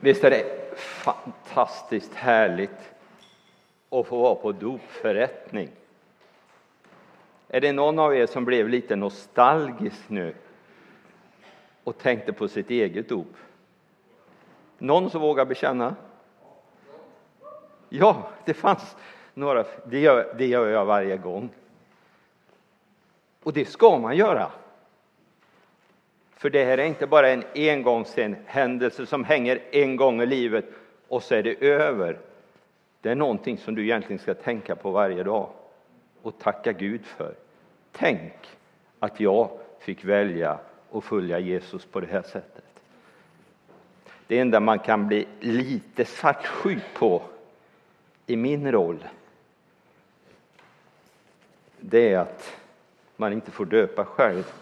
Visst är det fantastiskt härligt att få vara på dopförrättning? Är det någon av er som blev lite nostalgisk nu och tänkte på sitt eget dop? Någon som vågar bekänna? Ja, det fanns några. Det gör, det gör jag varje gång. Och det ska man göra. För det här är inte bara en engångshändelse som hänger en gång i livet och så är det över. Det är någonting som du egentligen ska tänka på varje dag och tacka Gud för. Tänk att jag fick välja att följa Jesus på det här sättet. Det enda man kan bli lite svartsjuk på i min roll det är att man inte får döpa själv.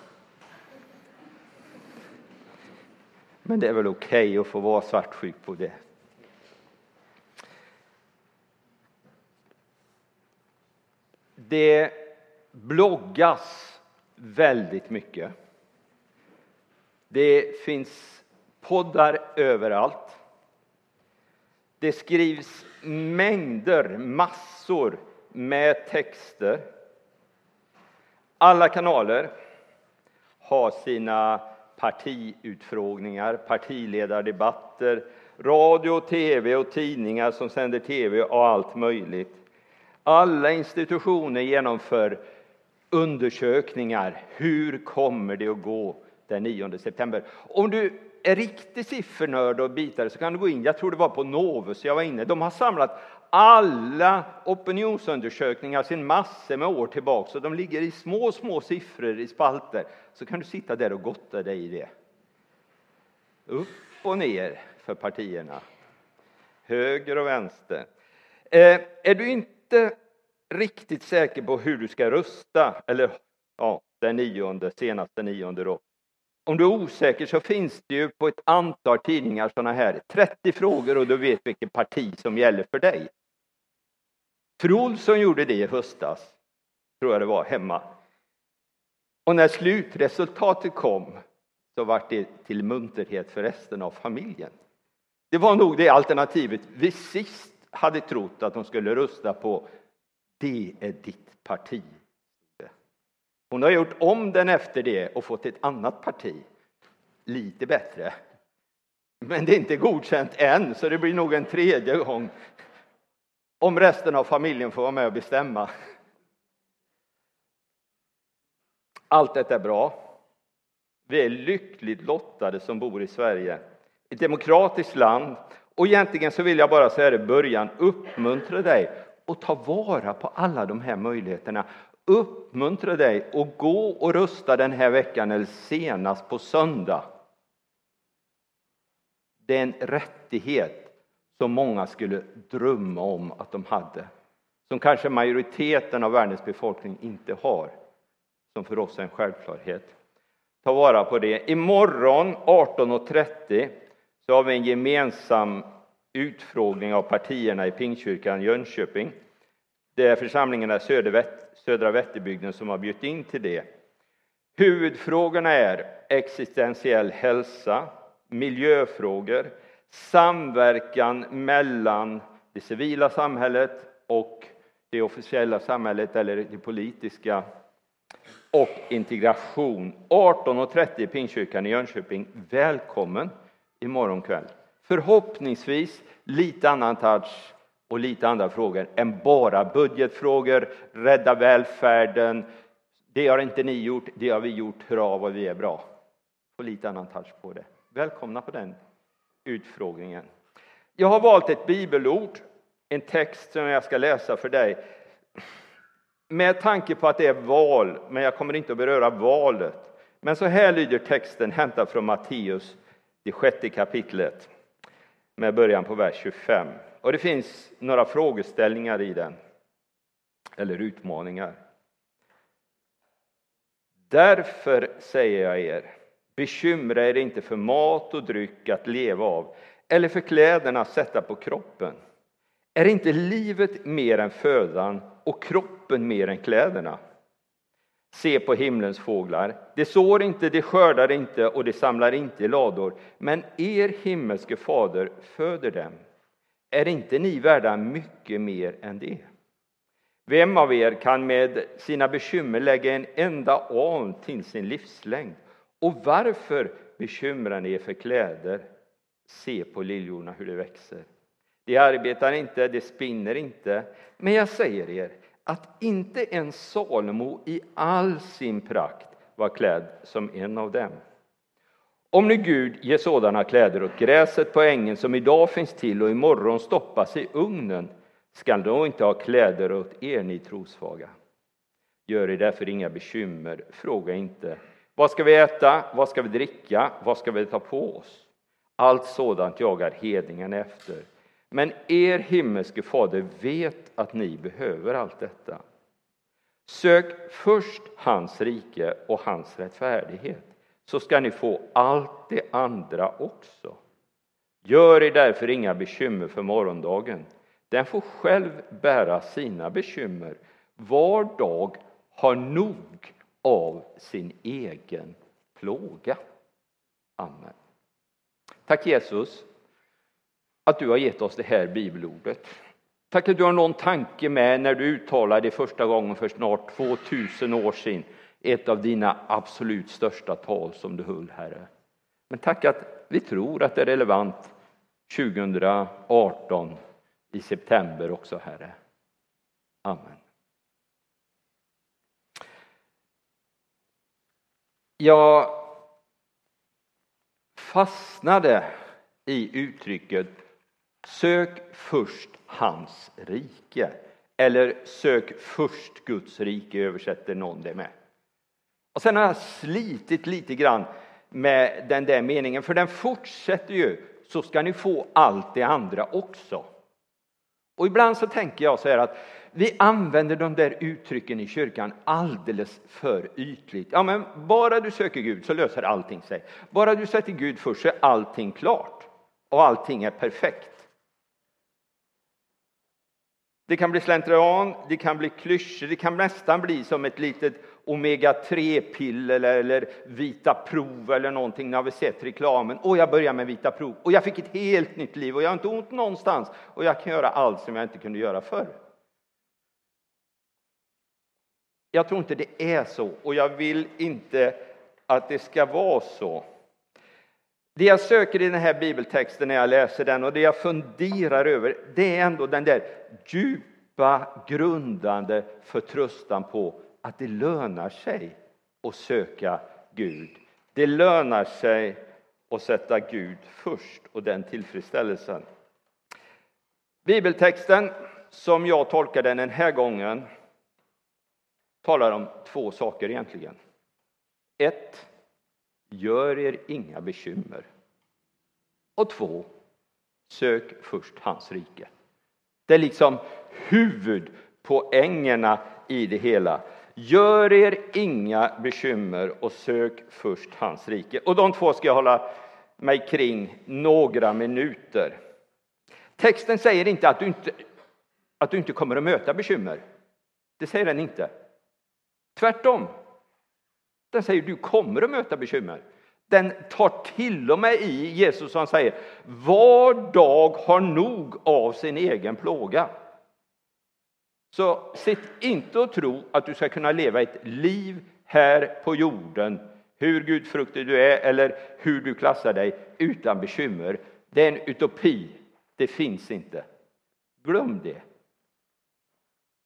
Men det är väl okej okay att få vara svartsjuk på det. Det bloggas väldigt mycket. Det finns poddar överallt. Det skrivs mängder, massor med texter. Alla kanaler har sina partiutfrågningar, partiledardebatter, radio, tv och tidningar som sänder tv och allt möjligt. Alla institutioner genomför undersökningar. Hur kommer det att gå den 9 september? Om du är riktig siffernörd och bitare så kan du gå in, jag tror det var på Novus jag var inne, de har samlat alla opinionsundersökningar sedan massor med år tillbaka. Så de ligger i små, små siffror i spalter. Så kan du sitta där och gotta dig i det. Upp och ner för partierna. Höger och vänster. Eh, är du inte riktigt säker på hur du ska rösta, eller ja, den nionde, senaste nionde då. Om du är osäker så finns det ju på ett antal tidningar sådana här 30 frågor och du vet vilket parti som gäller för dig. Fru Olsson gjorde det i höstas, tror jag det var, hemma. Och när slutresultatet kom så var det till munterhet för resten av familjen. Det var nog det alternativet vi sist hade trott att de skulle rösta på. Det är ditt parti. Hon har gjort om den efter det och fått ett annat parti. Lite bättre. Men det är inte godkänt än, så det blir nog en tredje gång om resten av familjen får vara med och bestämma. Allt detta är bra. Vi är lyckligt lottade som bor i Sverige, ett demokratiskt land. Och egentligen så vill jag bara säga i början, uppmuntra dig och ta vara på alla de här möjligheterna. Uppmuntra dig att gå och rösta den här veckan eller senast på söndag. Det är en rättighet som många skulle drömma om att de hade. Som kanske majoriteten av världens befolkning inte har. Som för oss är en självklarhet. Ta vara på det. Imorgon 18.30 så har vi en gemensam utfrågning av partierna i Pingstkyrkan Jönköping. Det är församlingarna i södra Vätterbygden som har bjudit in till det. Huvudfrågorna är existentiell hälsa, miljöfrågor, samverkan mellan det civila samhället och det officiella samhället eller det politiska och integration. 18.30 i Pingstkyrkan i Jönköping. Välkommen imorgon kväll. Förhoppningsvis lite annan touch och lite andra frågor än bara budgetfrågor, rädda välfärden. Det har inte ni gjort, det har vi gjort, hurra vad vi är bra. Och lite annan touch på det. Välkomna på den utfrågningen. Jag har valt ett bibelord, en text som jag ska läsa för dig. Med tanke på att det är val, men jag kommer inte att beröra valet. Men så här lyder texten hämtad från Matteus, det sjätte kapitlet, med början på vers 25. Och det finns några frågeställningar i den, eller utmaningar. Därför säger jag er, Bekymra er inte för mat och dryck att leva av eller för kläderna att sätta på kroppen. Är inte livet mer än födan och kroppen mer än kläderna? Se på himlens fåglar. De sår inte, de skördar inte och de samlar inte i lador. Men er himmelske fader föder dem. Är inte ni värda mycket mer än det? Vem av er kan med sina bekymmer lägga en enda an till sin livslängd? Och varför bekymrar ni er för kläder? Se på liljorna hur de växer. De arbetar inte, de spinner inte. Men jag säger er att inte ens Salomo i all sin prakt var klädd som en av dem. Om nu Gud ger sådana kläder åt gräset på ängen som idag finns till och imorgon stoppas i ugnen, skall då inte ha kläder åt er, ni trosvaga? Gör er därför inga bekymmer, fråga inte vad ska vi äta, vad ska vi dricka, vad ska vi ta på oss? Allt sådant jagar hedningen efter. Men er himmelske fader vet att ni behöver allt detta. Sök först hans rike och hans rättfärdighet, så ska ni få allt det andra också. Gör er därför inga bekymmer för morgondagen. Den får själv bära sina bekymmer. Var dag har nog av sin egen plåga. Amen. Tack Jesus att du har gett oss det här bibelordet. Tack att du har någon tanke med när du uttalade första gången för snart 2000 år sedan. Ett av dina absolut största tal som du höll, Herre. Men tack att vi tror att det är relevant 2018 i september också, Herre. Amen. Jag fastnade i uttrycket Sök först hans rike. Eller sök först Guds rike, översätter någon det med. Och sen har jag slitit lite grann med den där meningen, för den fortsätter ju. Så ska ni få allt det andra också. Och ibland så tänker jag så här att vi använder de där uttrycken i kyrkan alldeles för ytligt. Ja, men bara du söker Gud så löser allting sig. Bara du sätter Gud först så är allting klart och allting är perfekt. Det kan bli slentrian, det kan bli klyschor, det kan nästan bli som ett litet omega-3-piller eller, vita prov eller någonting. När vi sett reklamen. Och jag började med vita prov och jag fick ett helt nytt liv och jag har inte ont någonstans och jag kan göra allt som jag inte kunde göra förr. Jag tror inte det är så och jag vill inte att det ska vara så. Det jag söker i den här bibeltexten när jag läser den och det jag funderar över, det är ändå den där djupa, grundande förtröstan på att det lönar sig att söka Gud. Det lönar sig att sätta Gud först och den tillfredsställelsen. Bibeltexten, som jag tolkar den den här gången, talar om två saker egentligen. Ett, gör er inga bekymmer. Och två, sök först hans rike. Det är liksom huvudpoängerna i det hela. Gör er inga bekymmer och sök först hans rike. Och de två ska jag hålla mig kring några minuter. Texten säger inte att du inte, att du inte kommer att möta bekymmer. Det säger den inte. Tvärtom. Den säger att du kommer att möta bekymmer. Den tar till och med i Jesus som säger var dag har nog av sin egen plåga. Så sitt inte och tro att du ska kunna leva ett liv här på jorden, hur gudfruktig du är eller hur du klassar dig, utan bekymmer. Det är en utopi. Det finns inte. Glöm det.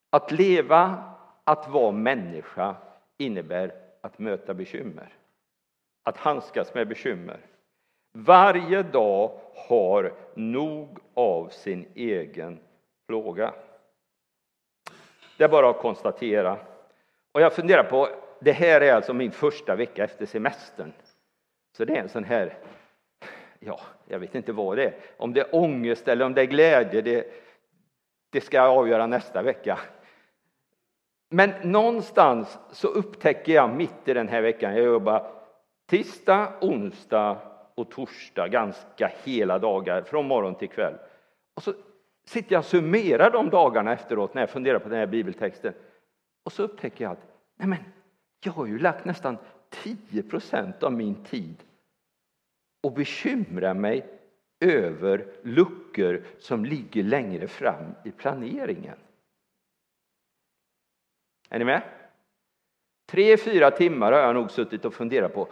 Att leva, att vara människa, innebär att möta bekymmer. Att handskas med bekymmer. Varje dag har nog av sin egen plåga. Det är bara att konstatera. Och jag funderar på, det här är alltså min första vecka efter semestern. Så det är en sån här, ja, jag vet inte vad det är. Om det är ångest eller om det är glädje, det, det ska jag avgöra nästa vecka. Men någonstans så upptäcker jag mitt i den här veckan, jag jobbar tisdag, onsdag och torsdag ganska hela dagar från morgon till kväll. Och så sitter jag och summerar de dagarna efteråt när jag funderar på den här bibeltexten. Och så upptäcker jag att nej men, Jag har ju lagt nästan 10 procent av min tid och bekymrar mig över luckor som ligger längre fram i planeringen. Är ni med? Tre, fyra timmar har jag nog suttit och funderat på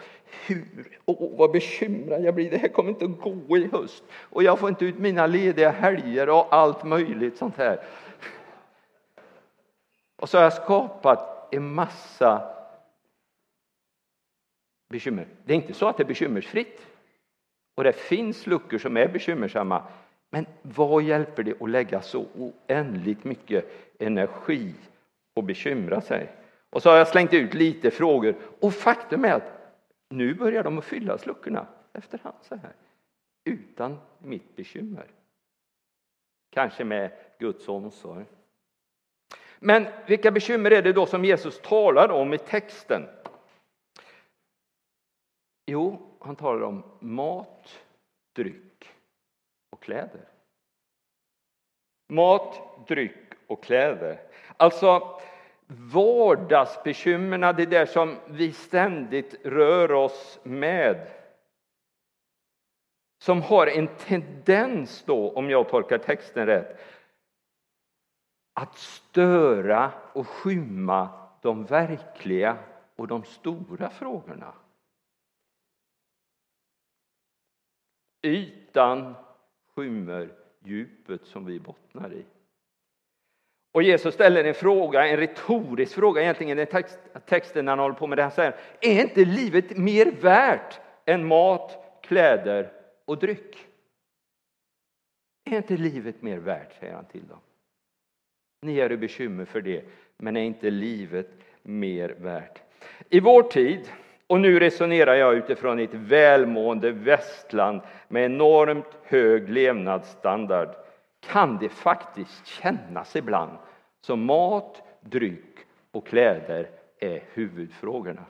hur, åh, vad bekymrad jag blir, det här kommer inte att gå i höst och jag får inte ut mina lediga helger och allt möjligt sånt här. Och så har jag skapat en massa bekymmer. Det är inte så att det är bekymmersfritt. Och det finns luckor som är bekymmersamma. Men vad hjälper det att lägga så oändligt mycket energi och bekymra sig? Och så har jag slängt ut lite frågor och faktum är att nu börjar de att fyllas luckorna efterhand så här. Utan mitt bekymmer. Kanske med Guds omsorg. Men vilka bekymmer är det då som Jesus talar om i texten? Jo, han talar om mat, dryck och kläder. Mat, dryck och kläder. Alltså vardagsbekymren, det där som vi ständigt rör oss med. Som har en tendens då, om jag tolkar texten rätt, att störa och skymma de verkliga och de stora frågorna. Ytan skymmer djupet som vi bottnar i. Och Jesus ställer en fråga, en retorisk fråga egentligen i text, texten när han håller på med det. Han säger, är inte livet mer värt än mat, kläder och dryck? Är inte livet mer värt, säger han till dem. Ni är i bekymmer för det, men är inte livet mer värt? I vår tid och nu resonerar jag utifrån ett välmående västland med enormt hög levnadsstandard kan det faktiskt kännas ibland som mat, dryck och kläder är huvudfrågorna.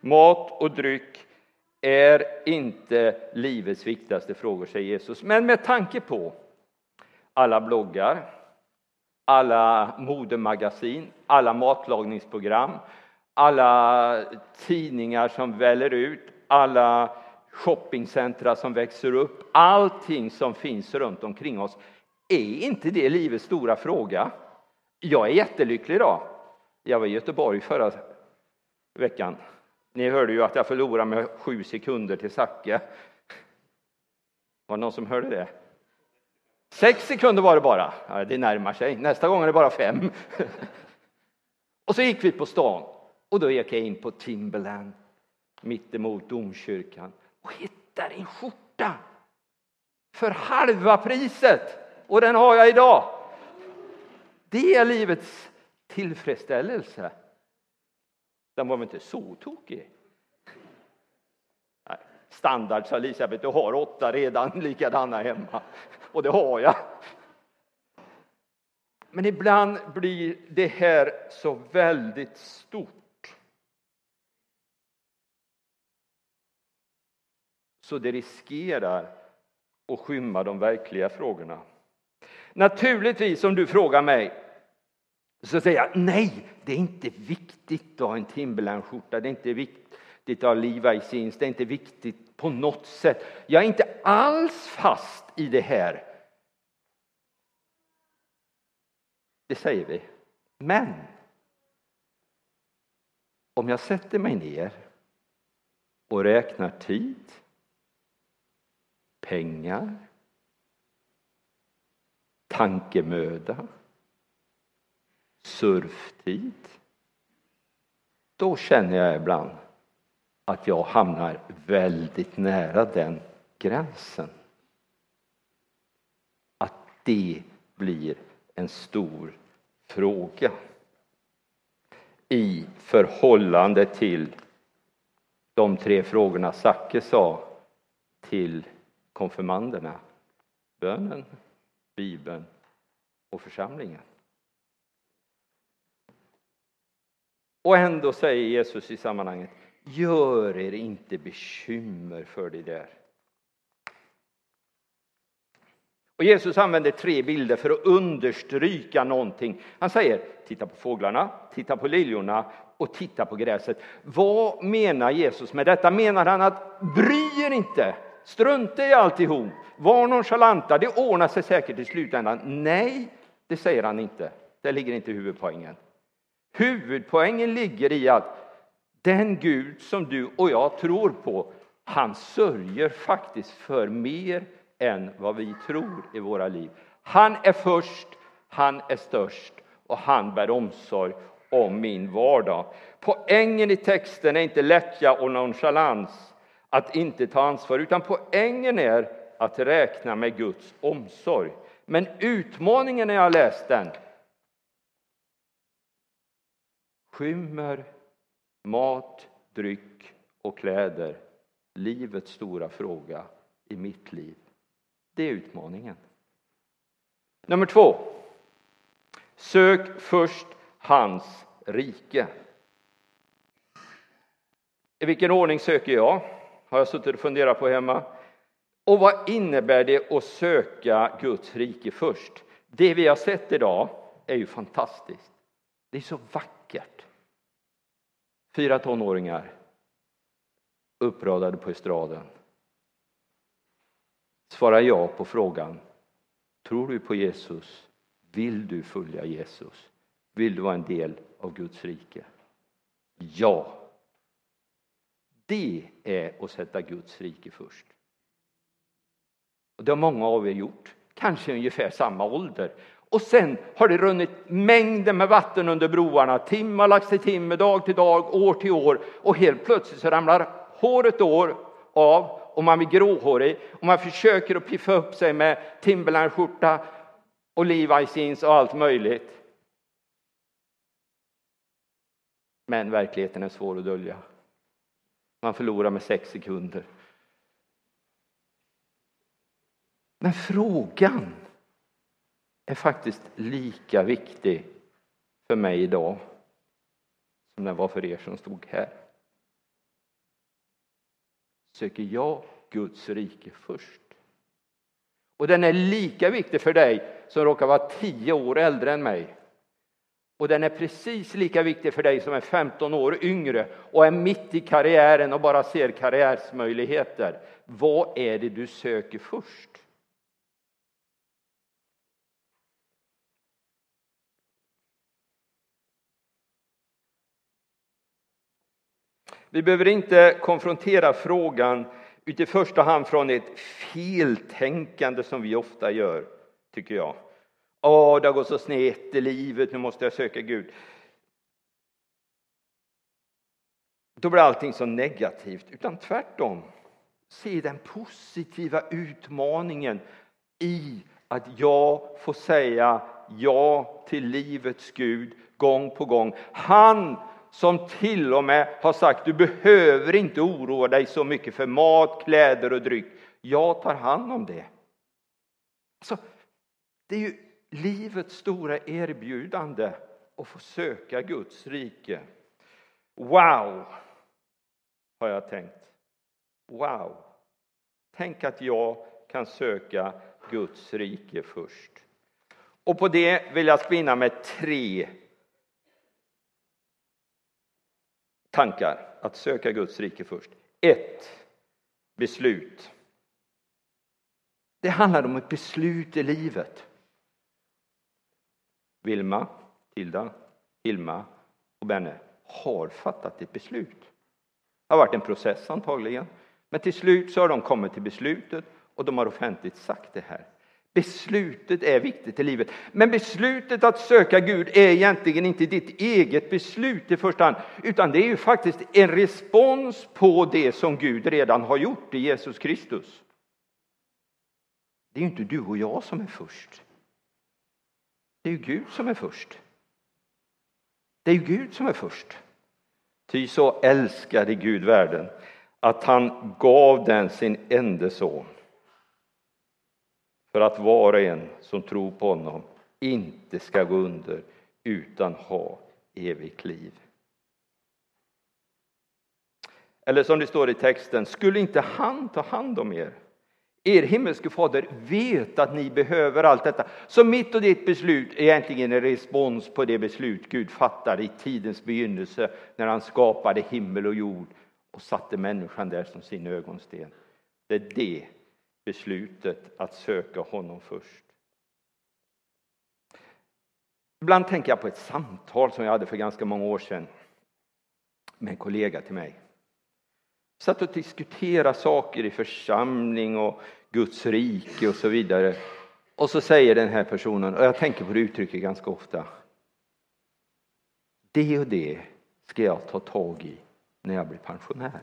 Mat och dryck är inte livets viktigaste frågor, säger Jesus. Men med tanke på alla bloggar, alla modemagasin, alla matlagningsprogram, alla tidningar som väller ut, alla shoppingcentra som växer upp, allting som finns runt omkring oss. Är inte det livets stora fråga? Jag är jättelycklig idag. Jag var i Göteborg förra veckan. Ni hörde ju att jag förlorade med sju sekunder till Zacke. Var det någon som hörde det? Sex sekunder var det bara. Ja, det närmar sig. Nästa gång är det bara fem. och så gick vi på stan och då gick jag in på Timberland mittemot domkyrkan och hittar en skjorta för halva priset. Och den har jag idag. Det är livets tillfredsställelse. Den var väl inte så tokig? Standard, sa Elisabet, du har åtta redan likadana hemma. Och det har jag. Men ibland blir det här så väldigt stort. Så det riskerar att skymma de verkliga frågorna. Naturligtvis, om du frågar mig, så säger jag nej, det är inte viktigt att ha en Timberland-skjorta. Det är inte viktigt att ha Levi's jeans. Det är inte viktigt på något sätt. Jag är inte alls fast i det här. Det säger vi. Men om jag sätter mig ner och räknar tid, pengar, tankemöda, surftid. Då känner jag ibland att jag hamnar väldigt nära den gränsen Att det blir en stor fråga i förhållande till de tre frågorna Zacke sa till konfirmanderna. Bönen, Bibeln och församlingen. Och ändå säger Jesus i sammanhanget, gör er inte bekymmer för det där. Och Jesus använder tre bilder för att understryka någonting. Han säger titta på fåglarna, titta på liljorna och titta på gräset. Vad menar Jesus med detta? Menar han att bry er inte, strunta i alltihop, var nonchalanta, det ordnar sig säkert i slutändan. Nej, det säger han inte. Det ligger inte huvudpoängen. Huvudpoängen ligger i att den Gud som du och jag tror på, han sörjer faktiskt för mer än vad vi tror i våra liv. Han är först, han är störst och han bär omsorg om min vardag. Poängen i texten är inte lättja och nonchalans, att inte ta ansvar, utan poängen är att räkna med Guds omsorg. Men utmaningen när jag läst den skymmer mat, dryck och kläder livets stora fråga i mitt liv. Det är utmaningen. Nummer två. Sök först hans rike. I vilken ordning söker jag? Har jag suttit och funderat på hemma. Och vad innebär det att söka Guds rike först? Det vi har sett idag är ju fantastiskt. Det är så vackert. Fyra tonåringar uppradade på estraden. Svara ja på frågan. Tror du på Jesus? Vill du följa Jesus? Vill du vara en del av Guds rike? Ja. Det är att sätta Guds rike först. Och det har många av er gjort, kanske ungefär samma ålder. Och sen har det runnit mängder med vatten under broarna. Timme har lagts till timme, dag till dag, år till år. Och helt plötsligt så ramlar håret år av och man blir gråhårig och man försöker att piffa upp sig med Timberland-skjorta och Levi's jeans och allt möjligt. Men verkligheten är svår att dölja. Man förlorar med sex sekunder. Men frågan är faktiskt lika viktig för mig idag som den var för er som stod här. Söker jag Guds rike först? Och den är lika viktig för dig som råkar vara tio år äldre än mig. Och den är precis lika viktig för dig som är 15 år yngre och är mitt i karriären och bara ser karriärsmöjligheter. Vad är det du söker först? Vi behöver inte konfrontera frågan i första hand från ett feltänkande som vi ofta gör, tycker jag. Åh, det har gått så snett i livet, nu måste jag söka Gud. Då blir allting så negativt, utan tvärtom. Se den positiva utmaningen i att jag får säga ja till livets Gud gång på gång. Han som till och med har sagt du behöver inte oroa dig så mycket för mat, kläder och dryck. Jag tar hand om det. Alltså, det är ju livets stora erbjudande att få söka Guds rike. Wow, har jag tänkt. Wow. Tänk att jag kan söka Guds rike först. Och på det vill jag spinna med tre tankar att söka Guds rike först. Ett, beslut. Det handlar om ett beslut i livet. Vilma, Tilda, Hilma och Benne har fattat ett beslut. Det har varit en process antagligen. Men till slut så har de kommit till beslutet och de har offentligt sagt det här. Beslutet är viktigt i livet. Men beslutet att söka Gud är egentligen inte ditt eget beslut i första hand, utan det är ju faktiskt en respons på det som Gud redan har gjort i Jesus Kristus. Det är ju inte du och jag som är först. Det är ju Gud som är först. Det är ju Gud som är först. Ty så älskade Gud världen att han gav den sin enda son för att var och en som tror på honom inte ska gå under utan ha evigt liv. Eller som det står i texten, skulle inte han ta hand om er? Er himmelske fader vet att ni behöver allt detta. Så mitt och ditt beslut är egentligen en respons på det beslut Gud fattade i tidens begynnelse när han skapade himmel och jord och satte människan där som sin ögonsten. Det är det beslutet att söka honom först. Ibland tänker jag på ett samtal som jag hade för ganska många år sedan med en kollega till mig. Vi satt och diskuterade saker i församling och Guds rike och så vidare. Och så säger den här personen, och jag tänker på det uttrycket ganska ofta. Det och det ska jag ta tag i när jag blir pensionär.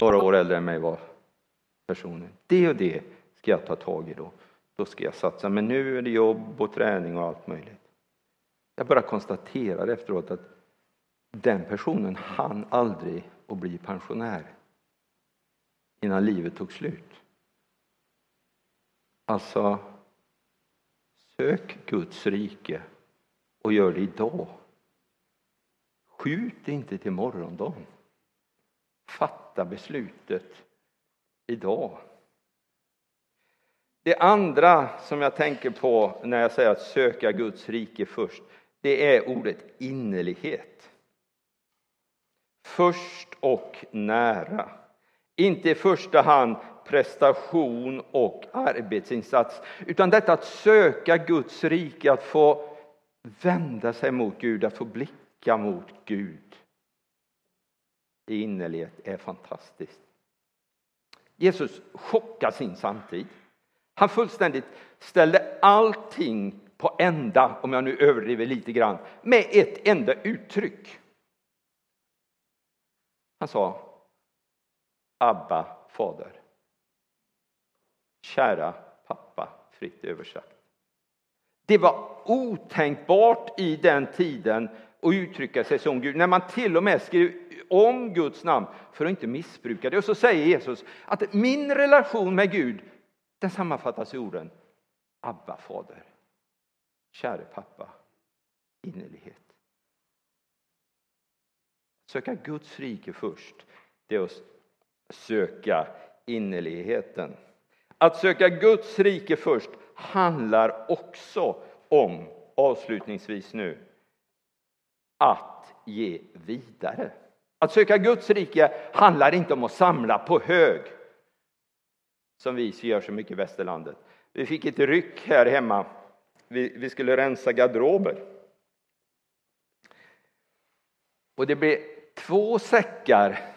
Några år äldre än mig var personen. Det och det ska jag ta tag i då. Då ska jag satsa. Men nu är det jobb och träning och allt möjligt. Jag bara konstaterar efteråt att den personen hann aldrig att bli pensionär innan livet tog slut. Alltså, sök Guds rike och gör det idag. Skjut inte till morgondagen. Fatta beslutet idag. Det andra som jag tänker på när jag säger att söka Guds rike först, det är ordet innerlighet. Först och nära. Inte i första hand prestation och arbetsinsats, utan detta att söka Guds rike, att få vända sig mot Gud, att få blicka mot Gud. I innerlighet är fantastiskt. Jesus chockar sin samtid. Han fullständigt ställde allting på ända, om jag nu överdriver lite grann, med ett enda uttryck. Han sa Abba, fader. Kära pappa, fritt översatt. Det var otänkbart i den tiden att uttrycka sig som Gud, när man till och med skrev om Guds namn för att inte missbruka det. Och så säger Jesus att min relation med Gud, den sammanfattas i orden Abba, fader. Käre pappa, innerlighet. Söka Guds rike först, det är att söka innerligheten. Att söka Guds rike först handlar också om, avslutningsvis nu, att ge vidare. Att söka Guds rike handlar inte om att samla på hög, som vi gör så mycket i västerlandet. Vi fick ett ryck här hemma. Vi, vi skulle rensa garderober. Och det blev två säckar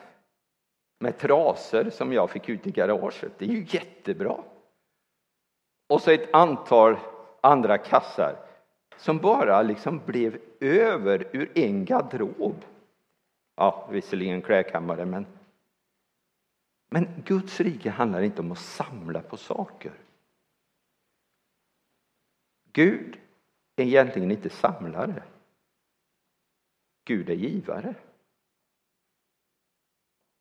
med trasor som jag fick ut i garaget. Det är ju jättebra. Och så ett antal andra kassar som bara liksom blev över ur en garderob. Ja, visserligen klädkammare, men men Guds rike handlar inte om att samla på saker. Gud är egentligen inte samlare. Gud är givare.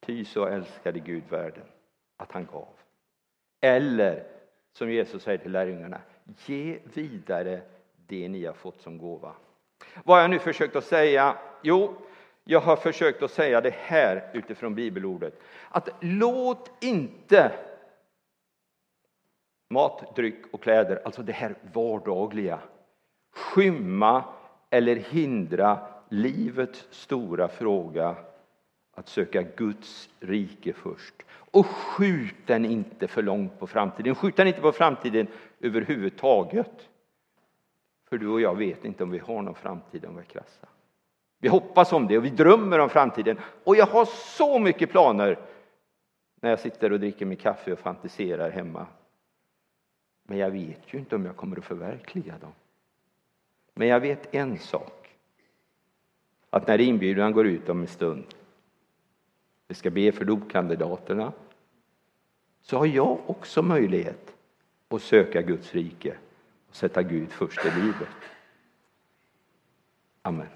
Ty så älskade Gud världen att han gav. Eller som Jesus säger till lärjungarna, ge vidare det ni har fått som gåva. Vad har jag nu försökt att säga? Jo, jag har försökt att säga det här utifrån bibelordet. Att låt inte mat, dryck och kläder, alltså det här vardagliga, skymma eller hindra livets stora fråga att söka Guds rike först. Och skjut den inte för långt på framtiden. Skjut den inte på framtiden överhuvudtaget. För du och jag vet inte om vi har någon framtid om vi är krassa. Vi hoppas om det och vi drömmer om framtiden. Och jag har så mycket planer när jag sitter och dricker min kaffe och fantiserar hemma. Men jag vet ju inte om jag kommer att förverkliga dem. Men jag vet en sak. Att när inbjudan går ut om en stund, vi ska be för dopkandidaterna, så har jag också möjlighet att söka Guds rike och sätta Gud först i livet. Amen.